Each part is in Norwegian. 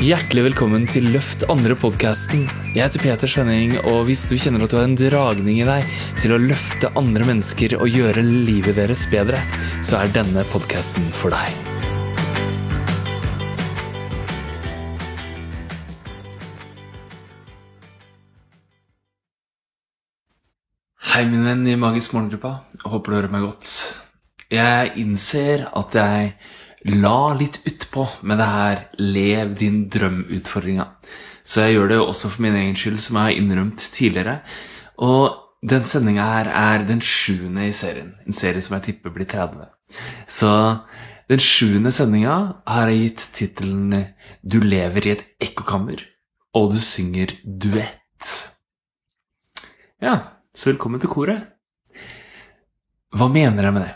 Hjertelig velkommen til Løft andre-podkasten. Jeg heter Peter Svenning, og hvis du kjenner at du har en dragning i deg til å løfte andre mennesker og gjøre livet deres bedre, så er denne podkasten for deg. Hei, min venn i Magisk morgengruppa. Håper du hører meg godt. Jeg innser at jeg la litt utpå med det her 'lev din drøm'-utfordringa. Så jeg gjør det jo også for min egen skyld, som jeg har innrømt tidligere. Og den sendinga her er den sjuende i serien. En serie som jeg tipper blir 30. Så den sjuende sendinga har jeg gitt tittelen 'Du lever i et ekkokammer, og du synger duett'. Ja, så velkommen til koret. Hva mener jeg med det?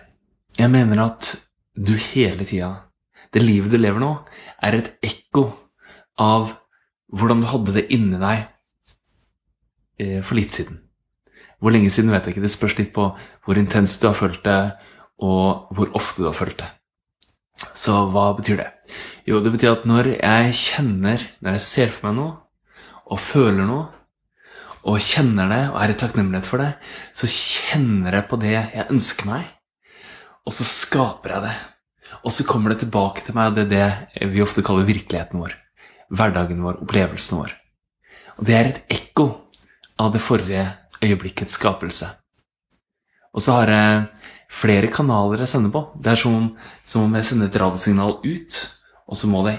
Jeg mener at du hele tida, det livet du lever nå, er et ekko av hvordan du hadde det inni deg eh, for litt siden. Hvor lenge siden vet jeg ikke. Det spørs litt på hvor intenst du har følt det, og hvor ofte du har følt det. Så hva betyr det? Jo, det betyr at når jeg kjenner, når jeg ser for meg noe, og føler noe, og kjenner det og er i takknemlighet for det, så kjenner jeg på det jeg ønsker meg, og så skaper jeg det. Og så kommer det tilbake til meg, det er det vi ofte kaller virkeligheten vår. Hverdagen vår, opplevelsen vår. Og det er et ekko av det forrige øyeblikkets skapelse. Og så har jeg flere kanaler jeg sender på. Det er som om, som om jeg sender et radiosignal ut, og så må det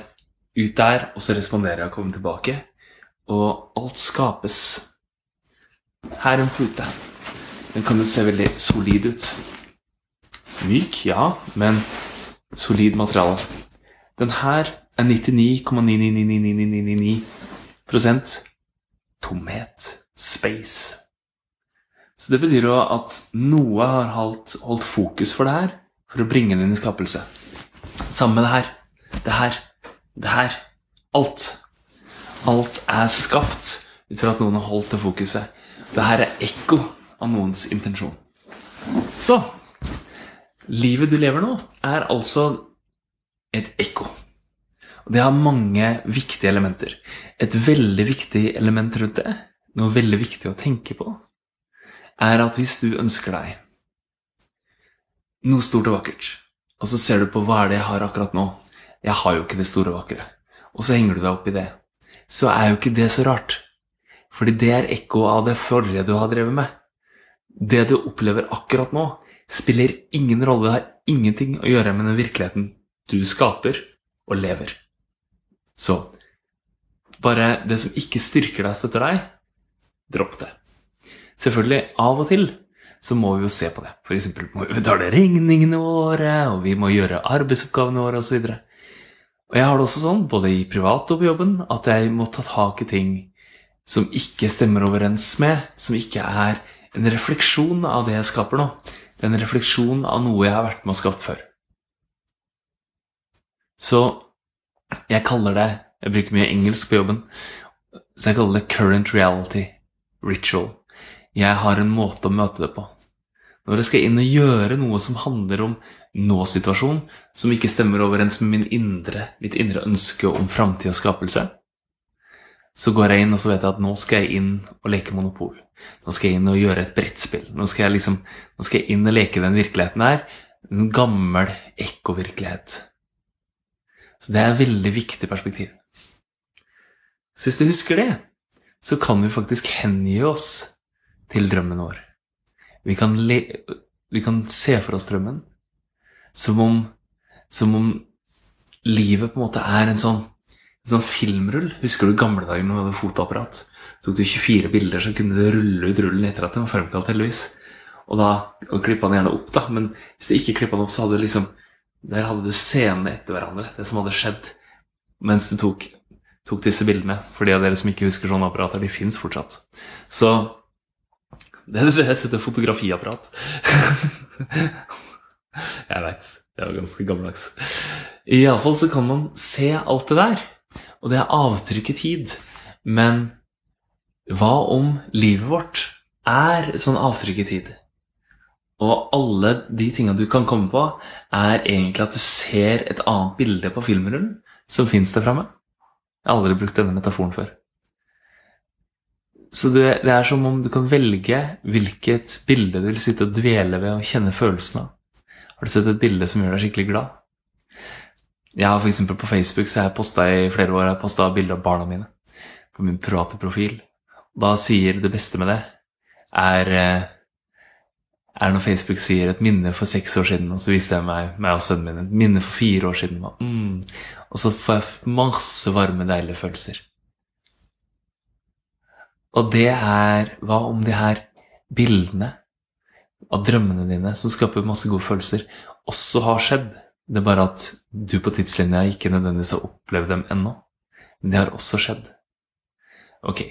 ut der, og så responderer jeg og kommer tilbake. Og alt skapes. Her er en pute. Den kan jo se veldig solid ut. Myk, ja, men solid materiale. Den her er 99,9999999% tomhet. Space. Så det betyr jo at noe har holdt, holdt fokus for det her for å bringe det inn i skapelse. Sammen med det her. Det her. Det her. Alt. Alt er skapt ut fra at noen har holdt det fokuset. Det her er ekko av noens intensjon. Så Livet du lever nå, er altså et ekko. Og det har mange viktige elementer. Et veldig viktig element rundt det, noe veldig viktig å tenke på, er at hvis du ønsker deg noe stort og vakkert, og så ser du på hva er det jeg har akkurat nå Jeg har jo ikke det store og vakre. Og så henger du deg opp i det. Så er jo ikke det så rart. Fordi det er ekko av det forrige du har drevet med. Det du opplever akkurat nå, spiller ingen rolle, det har ingenting å gjøre med den virkeligheten du skaper og lever. Så bare det som ikke styrker deg, støtter deg, dropp det. Selvfølgelig, av og til så må vi jo se på det. F.eks. må vi betale regningene våre, og vi må gjøre arbeidsoppgavene våre osv. Og, og jeg har det også sånn, både i privat og på jobben, at jeg må ta tak i ting som ikke stemmer overens med, som ikke er en refleksjon av det jeg skaper nå. Det er en refleksjon av noe jeg har vært med og skapt før. Så jeg kaller det Jeg bruker mye engelsk på jobben, så jeg kaller det current reality ritual. Jeg har en måte å møte det på. Når jeg skal inn og gjøre noe som handler om nå-situasjonen, som ikke stemmer overens med min indre, mitt indre ønske om framtid og skapelse, så går jeg inn og så vet jeg at nå skal jeg inn og leke Monopol. Nå skal jeg inn og gjøre et brettspill. Nå skal jeg, liksom, nå skal jeg inn og leke den virkeligheten her. En gammel ekkovirkelighet. Så det er et veldig viktig perspektiv. Så hvis du husker det, så kan vi faktisk hengi oss til drømmen vår. Vi kan, le, vi kan se for oss drømmen som om, som om livet på en måte er en sånn, en sånn filmrull. Husker du gamle dager når du hadde fotoapparat? tok du 24 bilder, så kunne du rulle ut rullen etter at den var fremkalt, heldigvis. Og da og klippa den gjerne opp, da. Men hvis du ikke klippa den opp, så hadde du liksom Der hadde du scenene etter hverandre. Det som hadde skjedd mens du tok, tok disse bildene. For de av dere som ikke husker sånne apparater, de fins fortsatt. Så det er det jeg heter fotografiapparat. jeg veit. Det var ganske gammeldags. Iallfall så kan man se alt det der. Og det er avtrykk i tid. Men hva om livet vårt er sånn avtrykk i tid? Og alle de tinga du kan komme på, er egentlig at du ser et annet bilde på filmrullen som fins der framme. Jeg har aldri brukt denne metaforen før. Så det, er som om du kan velge hvilket bilde du vil sitte og dvele ved og kjenne følelsen av. Har du sett et bilde som gjør deg skikkelig glad? Jeg har eksempel På Facebook så jeg posta i flere år jeg har bilder av barna mine på min private profil. Da sier det beste med det er, eh, er når Facebook sier 'et minne for seks år siden', og så viste jeg meg, meg og sønnen min et minne for fire år siden. Mm. Og så får jeg masse varme, deilige følelser. Og det er Hva om de her bildene av drømmene dine, som skaper masse gode følelser, også har skjedd? Det er bare at du på tidslinja ikke nødvendigvis har opplevd dem ennå. Men det har også skjedd. Ok,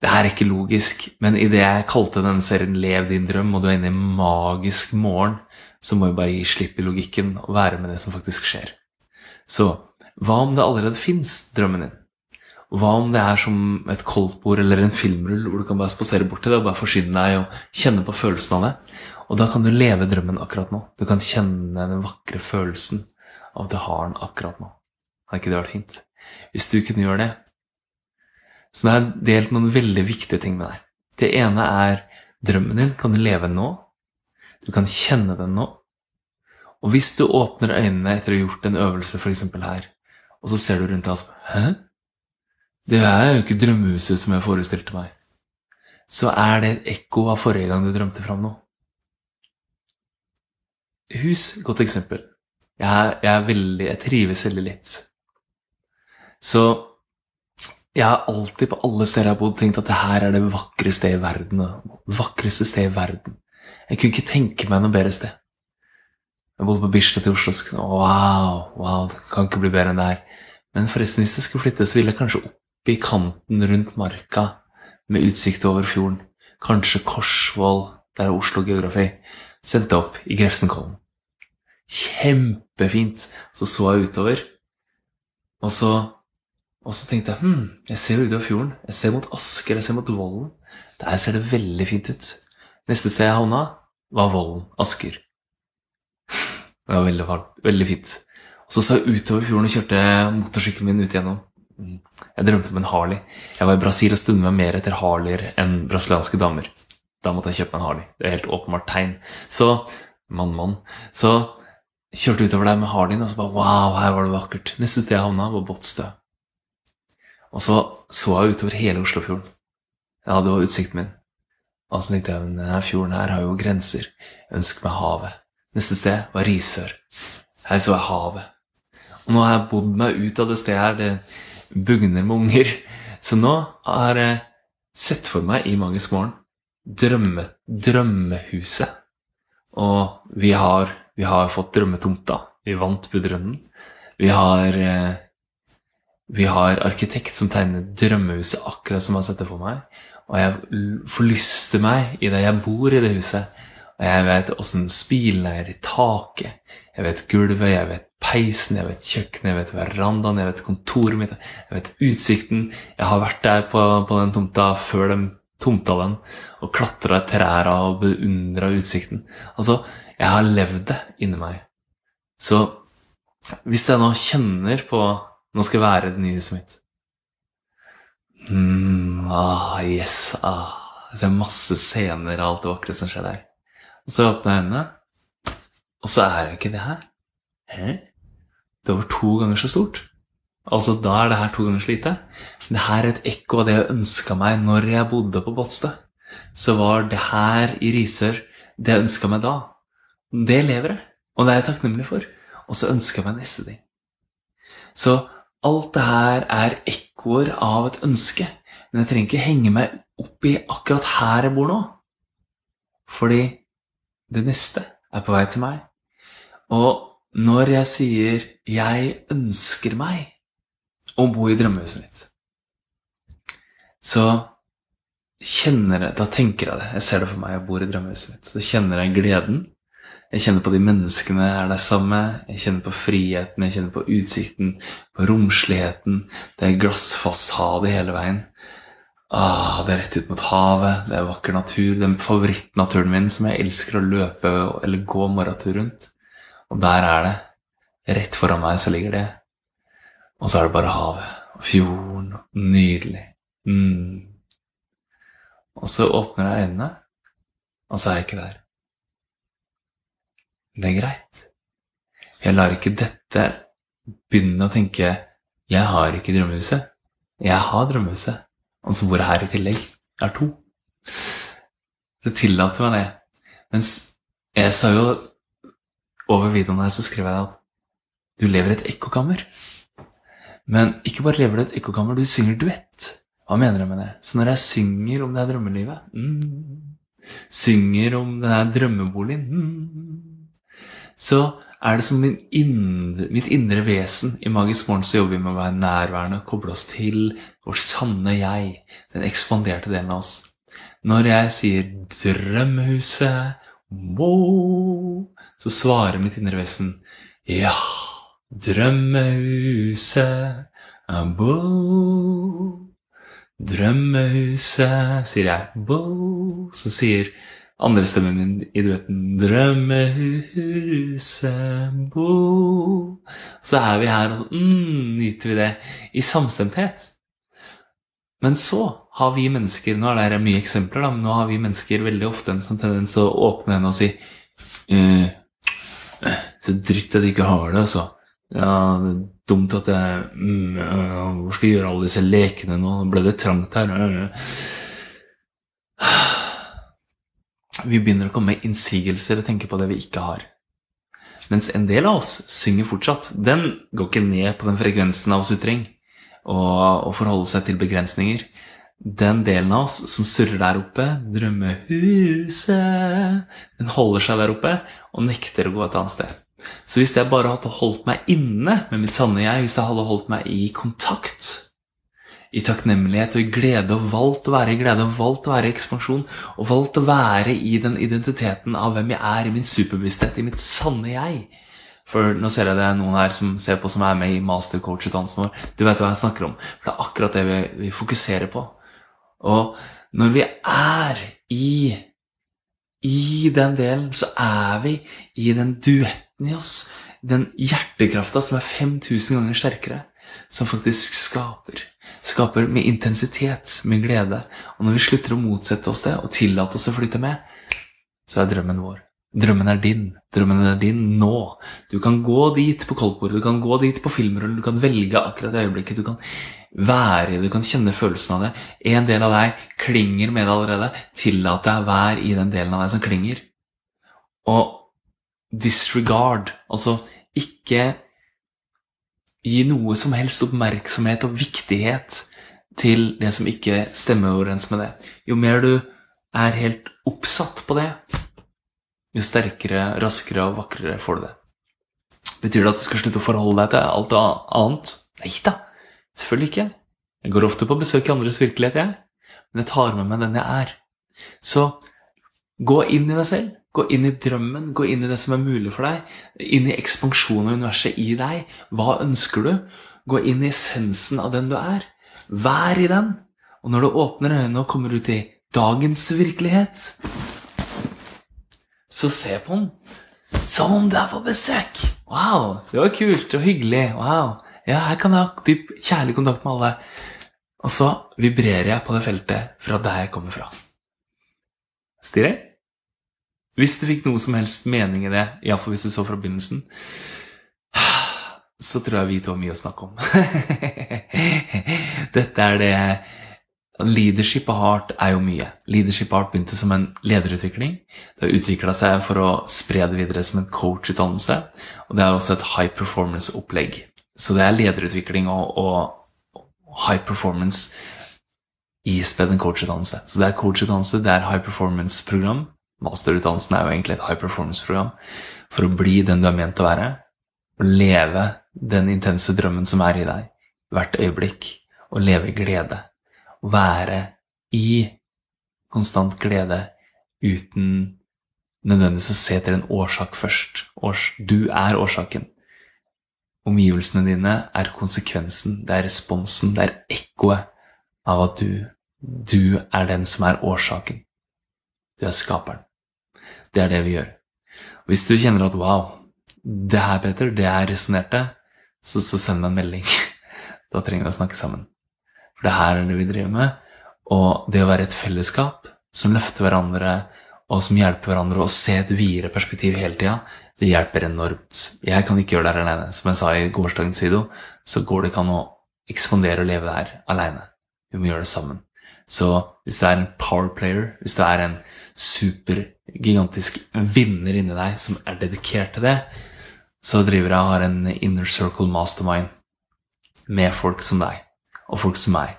det her er ikke logisk, men idet jeg kalte denne serien 'Lev din drøm', og du er inne i magisk morgen, så må jeg bare gi slipp i logikken og være med det som faktisk skjer. Så hva om det allerede fins, drømmen din? Hva om det er som et koldtbord eller en filmrull hvor du kan bare spasere bort til det og bare forsyne deg og kjenne på følelsen av det? Og da kan du leve drømmen akkurat nå. Du kan kjenne den vakre følelsen av at du har den akkurat nå. Hadde ikke det vært fint? Hvis du kunne gjøre det. Så det er delt noen veldig viktige ting med deg. Det ene er drømmen din kan du leve nå. Du kan kjenne den nå. Og hvis du åpner øynene etter å ha gjort en øvelse, f.eks. her, og så ser du rundt deg og spør Hæ? Det er jo ikke drømmehuset som jeg forestilte meg. Så er det et ekko av forrige gang du drømte fram noe. Hus, godt eksempel. Jeg, jeg, veldig, jeg trives veldig litt. Så jeg har alltid på alle steder jeg har bodd, tenkt at det her er det vakreste i verden. Vakreste sted i verden. Jeg kunne ikke tenke meg noe bedre sted. Jeg bodde på Bislett i Oslo og wow, wow, det kan ikke bli bedre enn det her. Men forresten, hvis jeg skulle flytte, så ville jeg kanskje opp i kanten rundt marka med utsikt over fjorden. Kanskje Korsvoll, der er Oslo geografi. Sendte opp i Grefsenkollen. Kjempefint! Så så jeg utover, og så, og så tenkte jeg hm, jeg ser utover fjorden. Jeg ser mot Asker, jeg ser mot Vollen. Der ser det veldig fint ut. Neste sted jeg havna, var Vollen. Asker. Det var veldig, veldig fint. Og så så jeg utover fjorden og kjørte motorsykkelen min ut igjennom. Jeg drømte om en Harley. Jeg var i Brasil og stundet meg mer etter Harleyer enn brasilianske damer. Da måtte jeg kjøpe meg en Harley. Det er helt åpenbart tegn. Så mann, mann. Så kjørte utover der med Hardin, og så bare wow, her var det vakkert. Neste sted jeg havna, var Båtsstø. Og så så jeg utover hele Oslofjorden. Ja, det var utsikten min. Og så tenkte jeg denne fjorden her har jo grenser. Jeg ønsker meg havet. Neste sted var Risør. Her så jeg havet. Og nå har jeg bodd meg ut av det stedet her. det bugner med unger. Så nå har jeg sett for meg i Magisk morgen drømme, drømmehuset. Og vi har, vi har fått drømmetomta. Vi vant budrunden. Vi har eh, vi har arkitekt som tegner drømmehuset akkurat som han setter for meg. Og jeg forlyster meg i det jeg bor i det huset. Og jeg vet åssen spilene er i taket. Jeg vet gulvet, jeg vet peisen, jeg vet kjøkkenet, jeg vet verandaen, jeg vet kontoret mitt, jeg vet utsikten. Jeg har vært der på, på den tomta før de tomta den, og klatra i trærne og beundra utsikten. Altså, jeg har levd det inni meg. Så hvis jeg nå kjenner på Nå skal jeg være det nye huset mitt. Mm, ah, yes, ah. Jeg ser masse scener av alt det vakre som skjer der. Og så åpner jeg øynene, og så er jo ikke det her. Hæ? Det var to ganger så stort. Altså, da er det her to ganger så lite. Det her er et ekko av det jeg ønska meg når jeg bodde på Båtstø. Så var det her i Risør det jeg ønska meg da. Det lever jeg, og det er jeg takknemlig for. Og så ønsker jeg meg neste ting. Så alt det her er ekkoer av et ønske. Men jeg trenger ikke henge meg opp i akkurat her jeg bor nå. Fordi det neste er på vei til meg. Og når jeg sier 'jeg ønsker meg' å bo i drømmehuset mitt, så kjenner jeg Da tenker jeg det. Jeg ser det for meg, jeg bor i drømmehuset mitt. Så kjenner jeg gleden. Jeg kjenner på de menneskene jeg er der sammen med. Jeg kjenner på friheten, jeg kjenner på utsikten, på romsligheten. Det er glassfasade hele veien. Ah, det er rett ut mot havet, det er vakker natur. Den favorittnaturen min som jeg elsker å løpe eller gå morgentur rundt. Og der er det. Rett foran meg så ligger det. Og så er det bare havet og fjorden. Nydelig. Mm. Og så åpner jeg øynene, og så er jeg ikke der. Det er greit. Jeg lar ikke dette begynne å tenke 'jeg har ikke drømmehuset'. Jeg har drømmehuset. Og så bor jeg her i tillegg. Jeg har to. Det tillater meg det. Mens jeg sa jo over videoen her, så skrev jeg at du lever i et ekkokammer. Men ikke bare lever du i et ekkokammer, du synger duett. Hva mener jeg med det? Så når jeg synger om det her drømmelivet mm, Synger om den her drømmeboligen mm, Så er det som indre, mitt indre vesen. I Magisk morgen så jobber vi med å være nærværende, koble oss til vårt sanne jeg. Den ekspanderte delen av oss. Når jeg sier 'drømmehuset', wow, så svarer mitt indre vesen 'ja, drømmehuset', wow. Drømmehuset, sier jeg. Wow. Så sier andre stemmen min i duetten Drømmehuset, bo Så er vi her, og så mm, nyter vi det i samstemthet. Men så har vi mennesker Nå er det mye eksempler, da, men nå har vi mennesker veldig ofte en sånn tendens til å åpne henne og si uh, Så dritt at de ikke har det, altså. Ja, det er dumt at jeg mm, uh, Hvor skal jeg gjøre alle disse lekene nå? Ble det trangt her. Vi begynner å komme med innsigelser og tenke på det vi ikke har. Mens en del av oss synger fortsatt. Den går ikke ned på den frekvensen av sutring og, og forholde seg til begrensninger. Den delen av oss som surrer der oppe, drømmehuset Den holder seg der oppe og nekter å gå et annet sted. Så hvis jeg bare hadde holdt meg inne med mitt sanne jeg, hvis jeg hadde holdt meg i kontakt i takknemlighet og i glede, og valgt å være i glede, og valgt å være i ekspansjon, og valgt å være i den identiteten av hvem jeg er, i min superbevissthet, i mitt sanne jeg. For nå ser jeg det er noen her som ser på som er med i mastercoach-utdannelsen vår. Du vet hva jeg snakker om. For det er akkurat det vi, vi fokuserer på. Og når vi er i i den delen så er vi i den duetten i oss. Den hjertekrafta som er 5000 ganger sterkere. Som faktisk skaper skaper med intensitet, med glede. Og når vi slutter å motsette oss det og tillate oss å flytte med, så er drømmen vår. Drømmen er din. Drømmen er din nå. Du kan gå dit på koldtbordet, du kan gå dit på filmrullen, du kan velge akkurat det øyeblikket. Du kan være i det, du kan kjenne følelsen av det. En del av deg klinger med det allerede. Tillat deg å være i den delen av deg som klinger. Og disregard, altså ikke gi noe som helst oppmerksomhet og viktighet til det som ikke stemmer overens med det. Jo mer du er helt oppsatt på det, jo sterkere, raskere og vakrere får du det. Betyr det at du skal slutte å forholde deg til alt annet? Nei da, selvfølgelig ikke. Jeg går ofte på besøk i andres virkelighet, jeg. Men jeg tar med meg den jeg er. Så gå inn i deg selv. Gå inn i drømmen, gå inn i det som er mulig for deg. Inn i ekspansjonen av universet i deg. Hva ønsker du? Gå inn i essensen av den du er. Vær i den. Og når du åpner øynene og kommer ut i dagens virkelighet, så se på den som om du er på besøk. Wow, det var kult og hyggelig. Wow. Ja, her kan jeg ha dyp, kjærlig kontakt med alle. Og så vibrerer jeg på det feltet fra der jeg kommer fra. Stilig? Hvis du fikk noe som helst mening i det, iallfall hvis du så fra begynnelsen, så tror jeg vi to har mye å snakke om. Dette er det Leadership of Heart er jo mye. Leadership of Heart begynte som en lederutvikling. Det har utvikla seg for å spre det videre som en coachutdannelse. Og det er også et high performance-opplegg. Så det er lederutvikling og, og high performance ispedd en coachutdannelse. Så det er coachutdannelse, det er high performance-program, Masterutdannelsen er jo egentlig et high performance-program for å bli den du er ment å være, og leve den intense drømmen som er i deg, hvert øyeblikk, og leve i glede. Å være i konstant glede uten nødvendigvis å se etter en årsak først. Du er årsaken. Omgivelsene dine er konsekvensen, det er responsen, det er ekkoet av at du, du er den som er årsaken. Du er skaperen. Det er det vi gjør. Hvis du kjenner at 'wow, det her, Peter, det her resonnerte', så, så send meg en melding. Da trenger vi å snakke sammen. For det her er det vi driver med. Og det å være et fellesskap som løfter hverandre, og som hjelper hverandre å se et videre perspektiv hele tida, det hjelper enormt. Jeg kan ikke gjøre det her alene. Som jeg sa i gårsdagens video, så går det ikke an å ekspandere og leve det her alene. Vi må gjøre det sammen. Så hvis du er en power player, hvis du er en supergigantisk vinner inni deg som er dedikert til det, så driver jeg og har en inner circle mastermind med folk som deg, og folk som meg.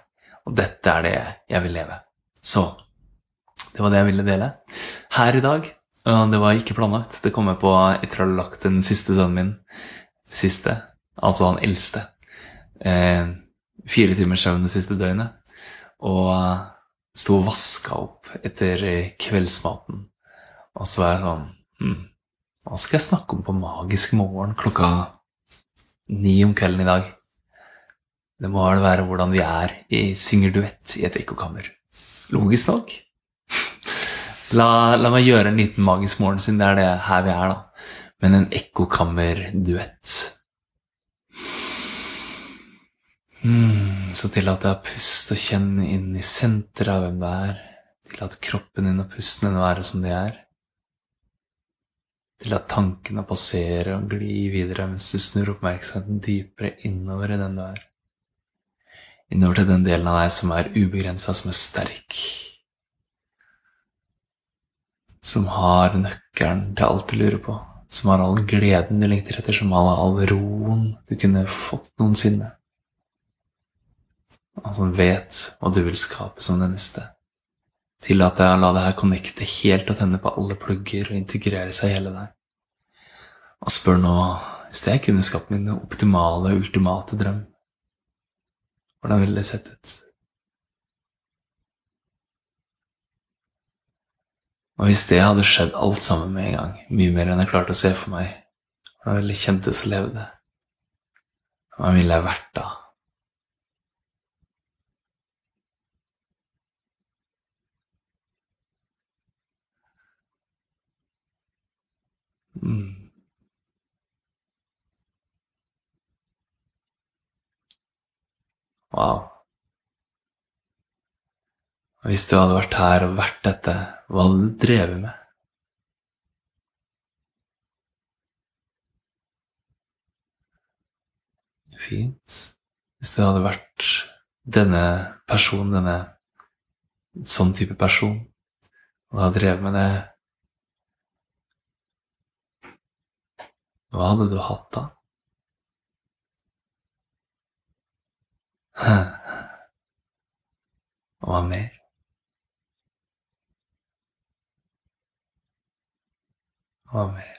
Og dette er det jeg vil leve. Så det var det jeg ville dele her i dag. Det var ikke planlagt. Det kom jeg på etter å ha lagt den siste sønnen min. Siste. Altså han eldste. Eh, fire timers søvn det siste døgnet. Og sto og vaska opp etter kveldsmaten. Og så var jeg sånn hm, Hva skal jeg snakke om på magisk morgen klokka ni om kvelden i dag? Det må vel være hvordan vi er i synger duett i et ekkokammer. Logisk nok. La, la, meg gjøre en liten magisk morgen, siden det er det her vi er, da. Men en ekkokammerduett. Mm, så tillat deg å puste og kjenne inn i senteret av hvem du er. Tillat kroppen din og pusten din å være som de er. Tillat tankene å passere og gli videre mens du snur oppmerksomheten dypere innover i den du er. Innover til den delen av deg som er ubegrensa, som er sterk som har nøkkelen til alt du lurer på, som har all gleden du lengter etter, som har all roen du kunne fått noensinne, og som vet hva du vil skape som det neste. Tillat deg å la det her connecte helt og tenne på alle plugger og integrere seg i hele deg. Og spør nå hvis jeg kunne skapt min optimale, ultimate drøm, hvordan ville det sett ut? Og hvis det hadde skjedd alt sammen med en gang, mye mer enn jeg klarte å se for meg, hvordan ville det kjentes å leve? Hva ville jeg vært da? Mm. Wow. Hvis du hadde vært her og vært dette, hva hadde du drevet med? Fint. Hvis du hadde vært denne personen, denne sånn type person, og hadde drevet med det Hva hadde du hatt da? Hva mer? Hva mer?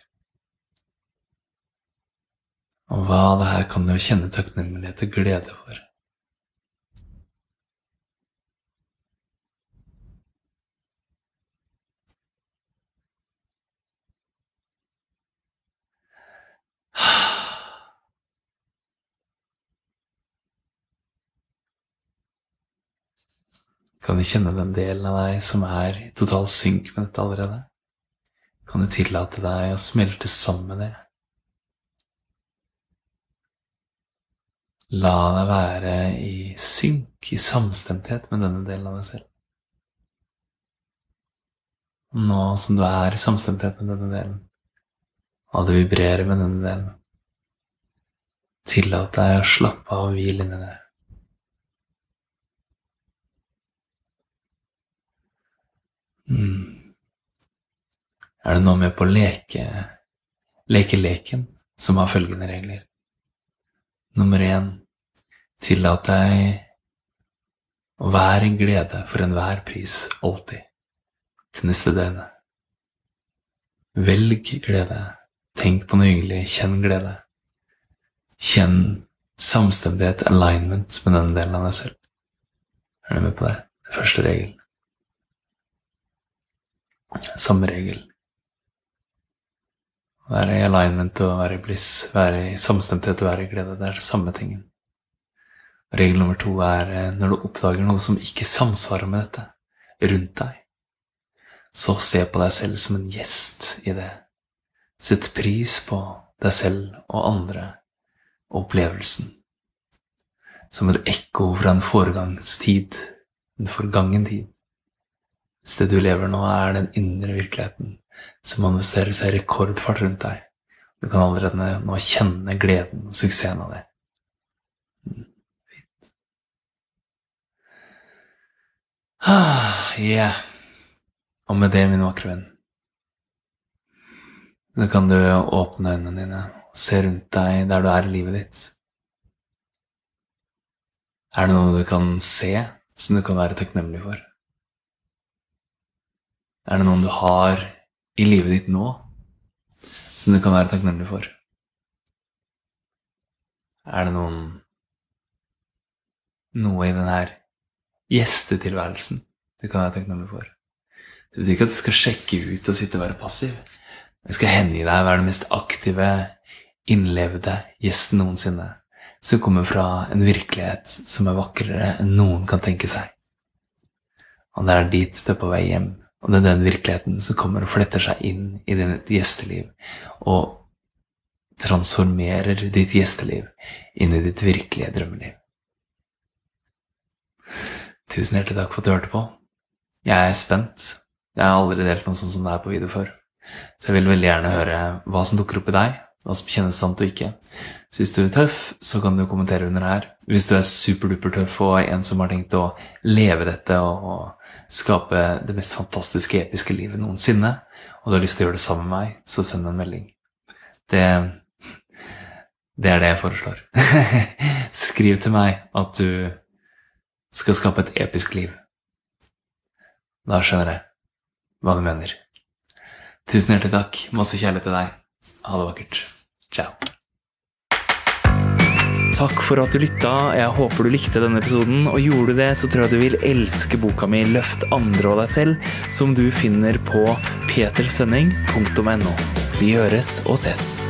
Og hva av det her kan du kjenne takknemlighet og glede for? Kan du kjenne den delen av deg som er i total synk med dette allerede? kan du tillate deg å smelte sammen med det. La deg være i synk, i samstemthet med denne delen av deg selv. Nå som du er i samstemthet med denne delen, og det vibrerer med denne delen, tillat deg å slappe av og hvile inni det. Mm er du nå med på å leke leke leken, som har følgende regler. Nummer én tillat deg å være en glede for enhver pris, alltid, til neste døgn. Velg glede. Tenk på noe hyggelig. Kjenn glede. Kjenn samstemthet, alignment, med denne delen av deg selv. Er du med på? Det første regel. Samme regel. Være i alignment og være i bliss, være i samstemthet og være i glede. Det er det samme tingen. Regel nummer to er eh, når du oppdager noe som ikke samsvarer med dette rundt deg, så se på deg selv som en gjest i det. Sett pris på deg selv og andre opplevelsen. som et ekko fra en foregangstid, en forgangen tid. Hvis det du lever nå, er den indre virkeligheten som manifesterer seg i rekordfart rundt deg. Du kan allerede nå kjenne gleden og suksessen av det. Mm, fint. Ah, yeah. Og med det, min vakre venn, så kan du åpne øynene dine og se rundt deg der du er i livet ditt. Er det noe du kan se som du kan være takknemlig for? Er det noen du har i livet ditt nå som du kan være takknemlig for? Er det noen noe i denne gjestetilværelsen du kan være takknemlig for? Det betyr ikke at du skal sjekke ut og sitte og være passiv. Du skal hengi deg være den mest aktive, innlevde gjesten noensinne, som kommer fra en virkelighet som er vakrere enn noen kan tenke seg. Og det er dit du er på vei hjem, og det er den virkeligheten som kommer og fletter seg inn i ditt gjesteliv, og transformerer ditt gjesteliv inn i ditt virkelige drømmeliv. Tusen hjertelig takk for at du hørte på. Jeg er spent. Jeg har aldri delt noe sånt som det her på video før. Så jeg vil veldig gjerne høre hva som dukker opp i deg, hva som kjennes sant og ikke. Så hvis du er tøff, så kan du kommentere under her. Hvis du er superduper tøff og en som har tenkt å leve dette og skape det mest fantastiske, episke livet noensinne, og du har lyst til å gjøre det sammen med meg, så send en melding. Det, det er det jeg foreslår. Skriv til meg at du skal skape et episk liv. Da skjønner jeg hva du mener. Tusen hjertelig takk. Masse kjærlighet til deg. Ha det vakkert. Ciao. Takk for at du lytta. Jeg håper du likte denne episoden. Og gjorde du det, så tror jeg du vil elske boka mi 'Løft andre og deg selv', som du finner på petersønning.no. Vi høres og ses.